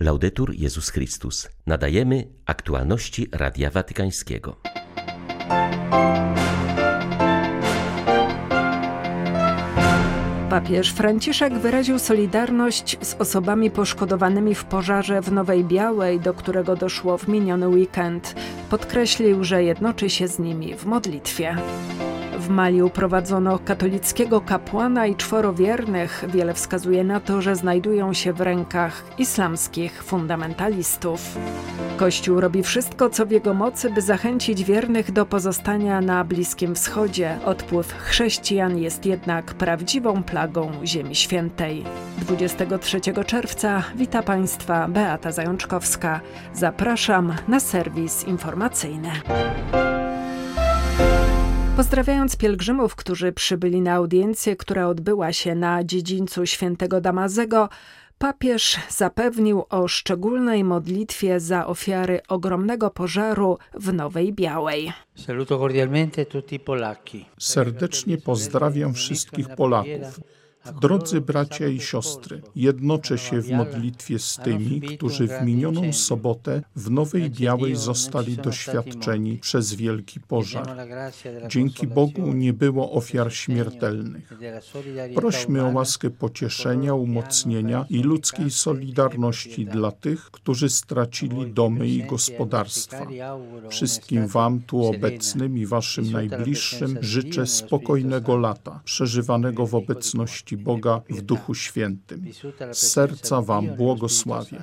Laudetur Jezus Chrystus. Nadajemy aktualności Radia Watykańskiego. Papież Franciszek wyraził solidarność z osobami poszkodowanymi w pożarze w Nowej Białej, do którego doszło w miniony weekend. Podkreślił, że jednoczy się z nimi w modlitwie. W Mali uprowadzono katolickiego kapłana i czworo wiernych. Wiele wskazuje na to, że znajdują się w rękach islamskich fundamentalistów. Kościół robi wszystko, co w jego mocy, by zachęcić wiernych do pozostania na Bliskim Wschodzie. Odpływ chrześcijan jest jednak prawdziwą plagą Ziemi Świętej. 23 czerwca wita Państwa Beata Zajączkowska. Zapraszam na serwis informacyjny. Pozdrawiając pielgrzymów, którzy przybyli na audiencję, która odbyła się na dziedzińcu świętego Damazego, papież zapewnił o szczególnej modlitwie za ofiary ogromnego pożaru w Nowej Białej. Serdecznie pozdrawiam wszystkich Polaków. Drodzy bracia i siostry, jednoczę się w modlitwie z tymi, którzy w minioną sobotę w Nowej Białej zostali doświadczeni przez wielki pożar. Dzięki Bogu nie było ofiar śmiertelnych. Prośmy o łaskę pocieszenia, umocnienia i ludzkiej solidarności dla tych, którzy stracili domy i gospodarstwa. Wszystkim Wam tu obecnym i Waszym najbliższym życzę spokojnego lata, przeżywanego w obecności Boga w Duchu Świętym. Z serca Wam błogosławię.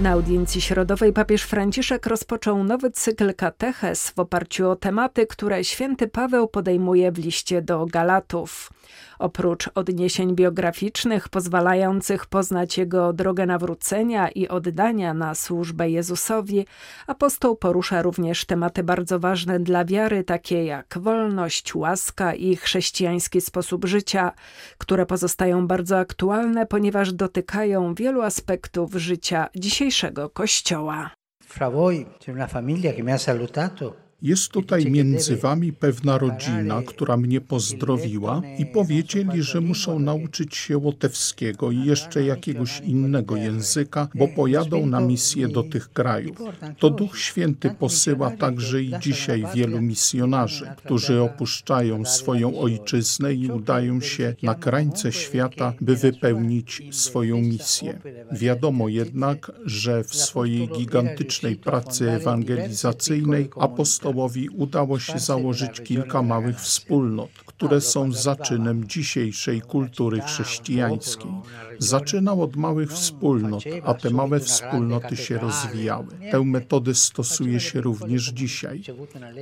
Na audiencji środowej papież Franciszek rozpoczął nowy cykl kateches w oparciu o tematy, które święty Paweł podejmuje w liście do Galatów. Oprócz odniesień biograficznych pozwalających poznać jego drogę nawrócenia i oddania na służbę Jezusowi, apostoł porusza również tematy bardzo ważne dla wiary, takie jak wolność, łaska i chrześcijański sposób życia, które pozostają bardzo aktualne, ponieważ dotykają wielu aspektów życia dzisiejszego Kościoła. Fra voi c'è una famiglia che mi ha salutato jest tutaj między wami pewna rodzina, która mnie pozdrowiła i powiedzieli, że muszą nauczyć się łotewskiego i jeszcze jakiegoś innego języka, bo pojadą na misję do tych krajów. To Duch Święty posyła także i dzisiaj wielu misjonarzy, którzy opuszczają swoją ojczyznę i udają się na krańce świata, by wypełnić swoją misję. Wiadomo jednak, że w swojej gigantycznej pracy ewangelizacyjnej apostoł Udało się założyć kilka małych wspólnot, które są zaczynem dzisiejszej kultury chrześcijańskiej. Zaczynał od małych wspólnot, a te małe wspólnoty się rozwijały. Tę metodę stosuje się również dzisiaj.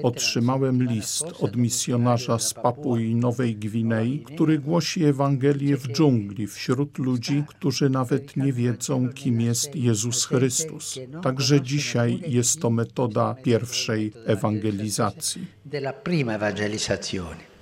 Otrzymałem list od misjonarza z Papui Nowej Gwinei, który głosi Ewangelię w dżungli wśród ludzi, którzy nawet nie wiedzą, kim jest Jezus Chrystus. Także dzisiaj jest to metoda pierwszej ewangelizacji.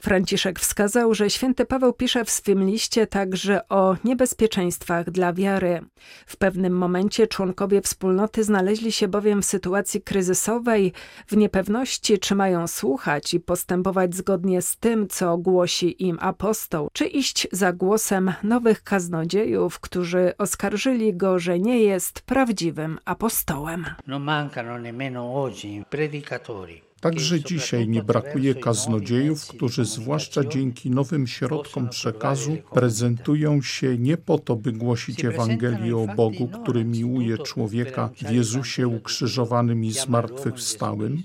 Franciszek wskazał, że święty Paweł pisze w swym liście także o niebezpieczeństwach dla wiary. W pewnym momencie członkowie wspólnoty znaleźli się bowiem w sytuacji kryzysowej, w niepewności, czy mają słuchać i postępować zgodnie z tym, co głosi im apostoł, czy iść za głosem nowych kaznodziejów, którzy oskarżyli go, że nie jest prawdziwym apostołem. Non mancano nemmeno oggi predicatori Także dzisiaj nie brakuje kaznodziejów, którzy zwłaszcza dzięki nowym środkom przekazu prezentują się nie po to, by głosić Ewangelię o Bogu, który miłuje człowieka w Jezusie ukrzyżowanym i zmartwychwstałym,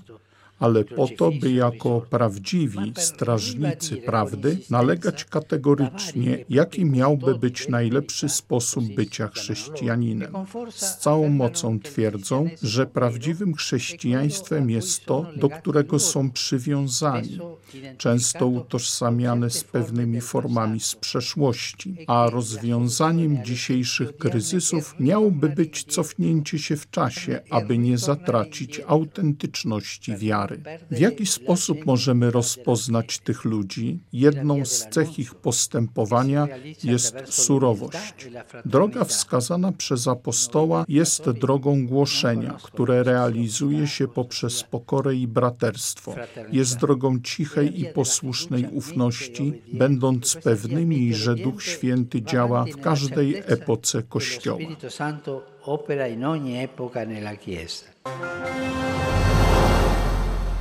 ale po to, by jako prawdziwi strażnicy prawdy nalegać kategorycznie, jaki miałby być najlepszy sposób bycia chrześcijaninem. Z całą mocą twierdzą, że prawdziwym chrześcijaństwem jest to, do którego są przywiązani, często utożsamiane z pewnymi formami z przeszłości, a rozwiązaniem dzisiejszych kryzysów miałoby być cofnięcie się w czasie, aby nie zatracić autentyczności wiary. Wiary. W jaki sposób możemy rozpoznać tych ludzi? Jedną z cech ich postępowania jest surowość. Droga wskazana przez apostoła jest drogą głoszenia, które realizuje się poprzez pokorę i braterstwo. Jest drogą cichej i posłusznej ufności, będąc pewnymi, że Duch Święty działa w każdej epoce Kościoła.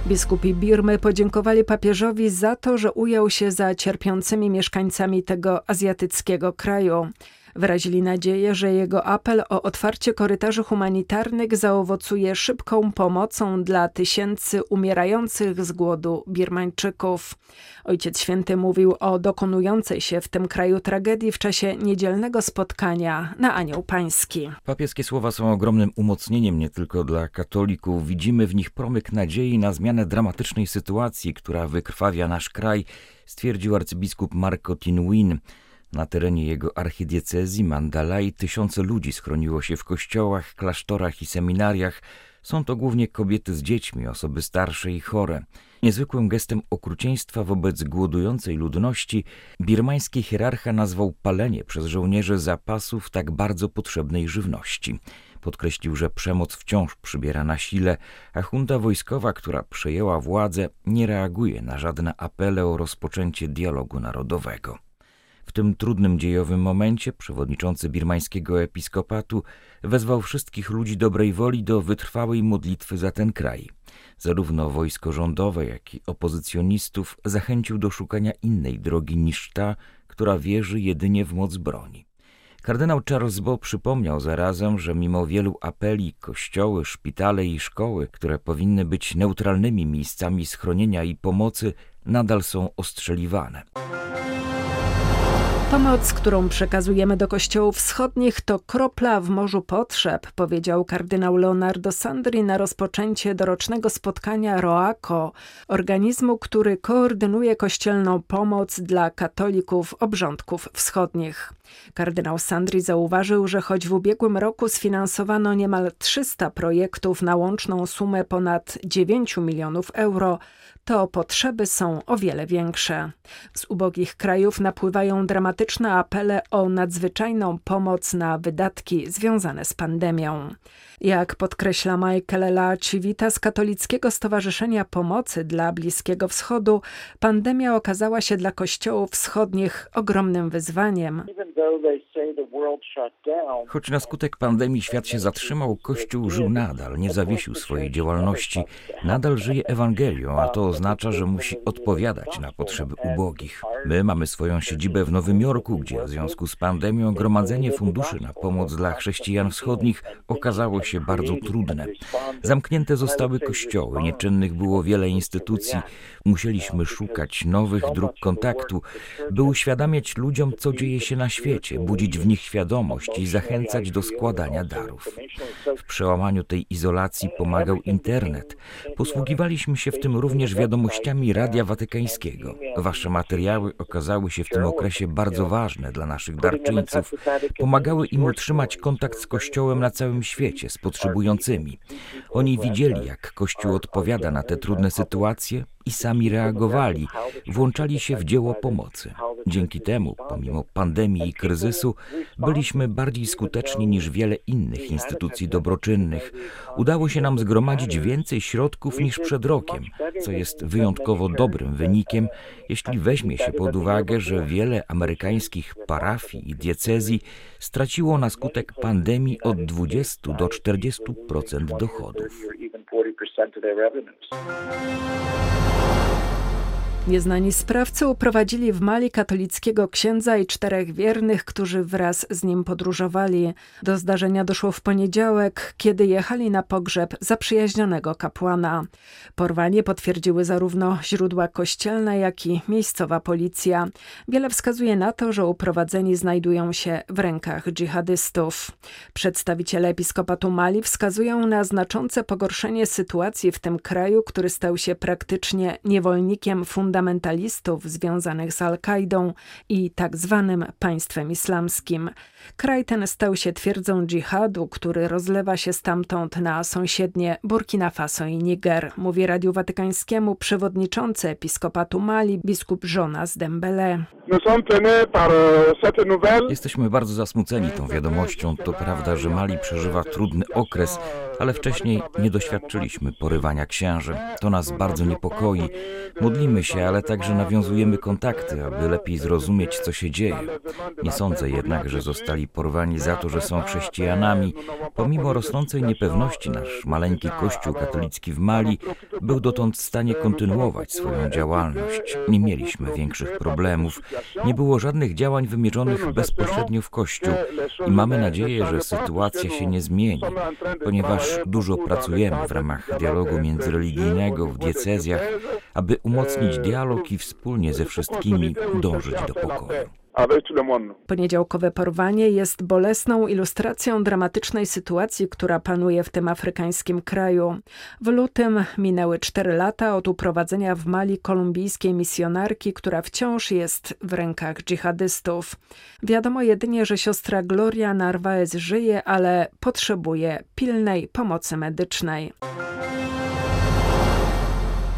Biskupi Birmy podziękowali papieżowi za to, że ujął się za cierpiącymi mieszkańcami tego azjatyckiego kraju. Wyrazili nadzieję, że jego apel o otwarcie korytarzy humanitarnych zaowocuje szybką pomocą dla tysięcy umierających z głodu Birmańczyków. Ojciec Święty mówił o dokonującej się w tym kraju tragedii w czasie niedzielnego spotkania na Anioł Pański. Papieskie słowa są ogromnym umocnieniem nie tylko dla katolików. Widzimy w nich promyk nadziei na zmianę dramatycznej sytuacji, która wykrwawia nasz kraj, stwierdził arcybiskup Marco Tinwin. Na terenie jego archidiecezji Mandalay tysiące ludzi schroniło się w kościołach, klasztorach i seminariach. Są to głównie kobiety z dziećmi, osoby starsze i chore. Niezwykłym gestem okrucieństwa wobec głodującej ludności birmański hierarcha nazwał palenie przez żołnierzy zapasów tak bardzo potrzebnej żywności. Podkreślił, że przemoc wciąż przybiera na sile, a junta wojskowa, która przejęła władzę, nie reaguje na żadne apele o rozpoczęcie dialogu narodowego. W tym trudnym dziejowym momencie przewodniczący birmańskiego episkopatu wezwał wszystkich ludzi dobrej woli do wytrwałej modlitwy za ten kraj. Zarówno wojsko rządowe, jak i opozycjonistów zachęcił do szukania innej drogi niż ta, która wierzy jedynie w moc broni. Kardynał Charles Bo przypomniał zarazem, że mimo wielu apeli kościoły, szpitale i szkoły, które powinny być neutralnymi miejscami schronienia i pomocy, nadal są ostrzeliwane. Pomoc, którą przekazujemy do kościołów wschodnich, to kropla w morzu potrzeb, powiedział kardynał Leonardo Sandri na rozpoczęcie dorocznego spotkania ROACO, organizmu, który koordynuje kościelną pomoc dla katolików obrządków wschodnich. Kardynał Sandri zauważył, że choć w ubiegłym roku sfinansowano niemal 300 projektów na łączną sumę ponad 9 milionów euro, to potrzeby są o wiele większe. Z ubogich krajów napływają dramatyczne apele o nadzwyczajną pomoc na wydatki związane z pandemią. Jak podkreśla Michael La Civita z Katolickiego Stowarzyszenia Pomocy dla Bliskiego Wschodu, pandemia okazała się dla kościołów wschodnich ogromnym wyzwaniem. Choć na skutek pandemii świat się zatrzymał, Kościół żył nadal, nie zawiesił swojej działalności, nadal żyje Ewangelią, a to oznacza, że musi odpowiadać na potrzeby ubogich. My mamy swoją siedzibę w Nowym Jorku, gdzie w związku z pandemią gromadzenie funduszy na pomoc dla chrześcijan wschodnich okazało się bardzo trudne. Zamknięte zostały kościoły, nieczynnych było wiele instytucji. Musieliśmy szukać nowych dróg kontaktu, by uświadamiać ludziom, co dzieje się na świecie, budzić w nich świadomość i zachęcać do składania darów. W przełamaniu tej izolacji pomagał internet. Posługiwaliśmy się w tym również wiadomościami Radia Watykańskiego. Wasze materiały okazały się w tym okresie bardzo ważne dla naszych darczyńców. Pomagały im utrzymać kontakt z Kościołem na całym świecie, z potrzebującymi. Oni widzieli, jak Kościół odpowiada na te trudne sytuacje i sami reagowali, włączali się w dzieło pomocy. Dzięki temu, pomimo pandemii i kryzysu, byliśmy bardziej skuteczni niż wiele innych instytucji dobroczynnych. Udało się nam zgromadzić więcej środków niż przed rokiem, co jest wyjątkowo dobrym wynikiem, jeśli weźmie się pod uwagę, że wiele amerykańskich parafii i diecezji straciło na skutek pandemii od 20 do 40% dochodów. Nieznani sprawcy uprowadzili w Mali katolickiego księdza i czterech wiernych, którzy wraz z nim podróżowali. Do zdarzenia doszło w poniedziałek, kiedy jechali na pogrzeb zaprzyjaźnionego kapłana. Porwanie potwierdziły zarówno źródła kościelne, jak i miejscowa policja. Wiele wskazuje na to, że uprowadzeni znajdują się w rękach dżihadystów. Przedstawiciele episkopatu Mali wskazują na znaczące pogorszenie sytuacji w tym kraju, który stał się praktycznie niewolnikiem fundamentalnym fundamentalistów związanych z Al-Kaidą i tak zwanym państwem islamskim. Kraj ten stał się twierdzą dżihadu, który rozlewa się stamtąd na sąsiednie Burkina Faso i Niger, mówi Radiu Watykańskiemu przewodniczący episkopatu Mali biskup Jonas Dembele. Jesteśmy bardzo zasmuceni tą wiadomością. To prawda, że Mali przeżywa trudny okres, ale wcześniej nie doświadczyliśmy porywania księży. To nas bardzo niepokoi. Modlimy się, ale także nawiązujemy kontakty, aby lepiej zrozumieć, co się dzieje. Nie sądzę jednak, że zostali porwani za to, że są chrześcijanami. Pomimo rosnącej niepewności, nasz maleńki kościół katolicki w Mali był dotąd w stanie kontynuować swoją działalność. Nie mieliśmy większych problemów. Nie było żadnych działań wymierzonych bezpośrednio w kościół i mamy nadzieję, że sytuacja się nie zmieni, ponieważ dużo pracujemy w ramach dialogu międzyreligijnego w diecezjach, aby umocnić dialog i wspólnie ze wszystkimi dążyć do pokoju. Poniedziałkowe porwanie jest bolesną ilustracją dramatycznej sytuacji, która panuje w tym afrykańskim kraju. W lutym minęły cztery lata od uprowadzenia w Mali kolumbijskiej misjonarki, która wciąż jest w rękach dżihadystów. Wiadomo jedynie, że siostra Gloria Narvaez żyje, ale potrzebuje pilnej pomocy medycznej.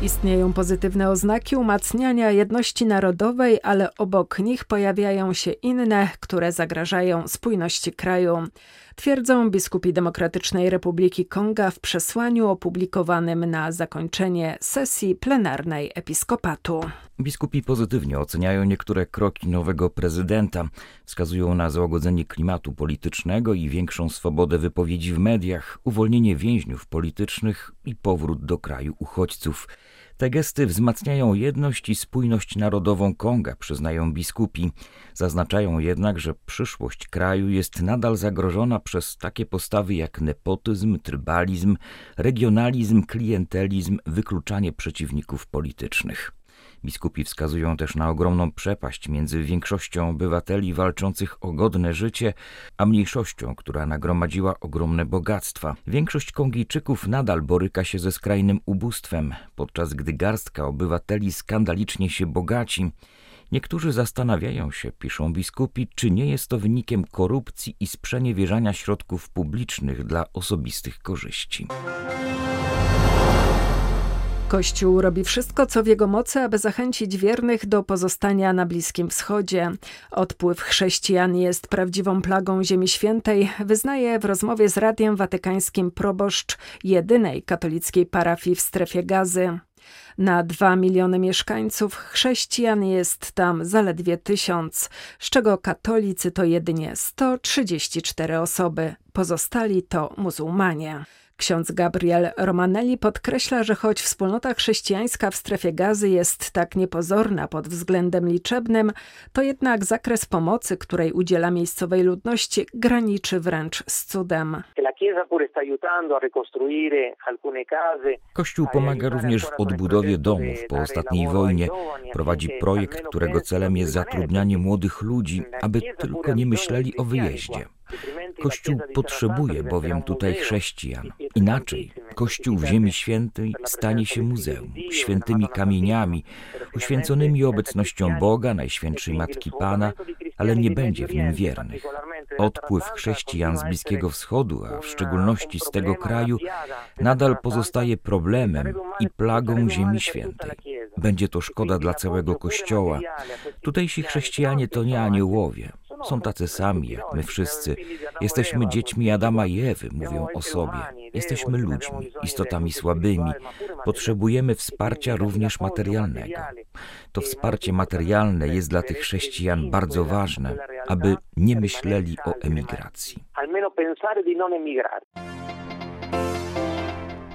Istnieją pozytywne oznaki umacniania jedności narodowej, ale obok nich pojawiają się inne, które zagrażają spójności kraju. Twierdzą biskupi Demokratycznej Republiki Konga w przesłaniu opublikowanym na zakończenie sesji plenarnej episkopatu. Biskupi pozytywnie oceniają niektóre kroki nowego prezydenta. Wskazują na złagodzenie klimatu politycznego i większą swobodę wypowiedzi w mediach, uwolnienie więźniów politycznych i powrót do kraju uchodźców. Te gesty wzmacniają jedność i spójność narodową Konga, przyznają biskupi. Zaznaczają jednak, że przyszłość kraju jest nadal zagrożona przez takie postawy jak nepotyzm, trybalizm, regionalizm, klientelizm, wykluczanie przeciwników politycznych. Biskupi wskazują też na ogromną przepaść między większością obywateli walczących o godne życie, a mniejszością, która nagromadziła ogromne bogactwa. Większość Kongijczyków nadal boryka się ze skrajnym ubóstwem, podczas gdy garstka obywateli skandalicznie się bogaci. Niektórzy zastanawiają się, piszą biskupi, czy nie jest to wynikiem korupcji i sprzeniewierzania środków publicznych dla osobistych korzyści. Kościół robi wszystko, co w jego mocy, aby zachęcić wiernych do pozostania na Bliskim Wschodzie. Odpływ chrześcijan jest prawdziwą plagą Ziemi Świętej, wyznaje w rozmowie z Radiem Watykańskim proboszcz jedynej katolickiej parafii w strefie gazy. Na dwa miliony mieszkańców chrześcijan jest tam zaledwie tysiąc, z czego katolicy to jedynie 134 osoby, pozostali to muzułmanie. Ksiądz Gabriel Romanelli podkreśla, że choć wspólnota chrześcijańska w strefie gazy jest tak niepozorna pod względem liczebnym, to jednak zakres pomocy, której udziela miejscowej ludności, graniczy wręcz z cudem. Kościół pomaga również w odbudowie domów po ostatniej wojnie. Prowadzi projekt, którego celem jest zatrudnianie młodych ludzi, aby tylko nie myśleli o wyjeździe. Kościół potrzebuje bowiem tutaj chrześcijan. Inaczej Kościół w Ziemi Świętej stanie się muzeum, świętymi kamieniami, uświęconymi obecnością Boga, Najświętszej Matki Pana, ale nie będzie w nim wiernych. Odpływ chrześcijan z Bliskiego Wschodu, a w szczególności z tego kraju, nadal pozostaje problemem i plagą Ziemi Świętej. Będzie to szkoda dla całego Kościoła. Tutejsi chrześcijanie to nie aniołowie. Są tacy sami jak my wszyscy. Jesteśmy dziećmi Adama i Ewy, mówią o sobie. Jesteśmy ludźmi, istotami słabymi. Potrzebujemy wsparcia również materialnego. To wsparcie materialne jest dla tych chrześcijan bardzo ważne, aby nie myśleli o emigracji.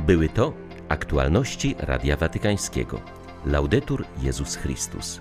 Były to aktualności Radia Watykańskiego. Laudetur Jezus Chrystus.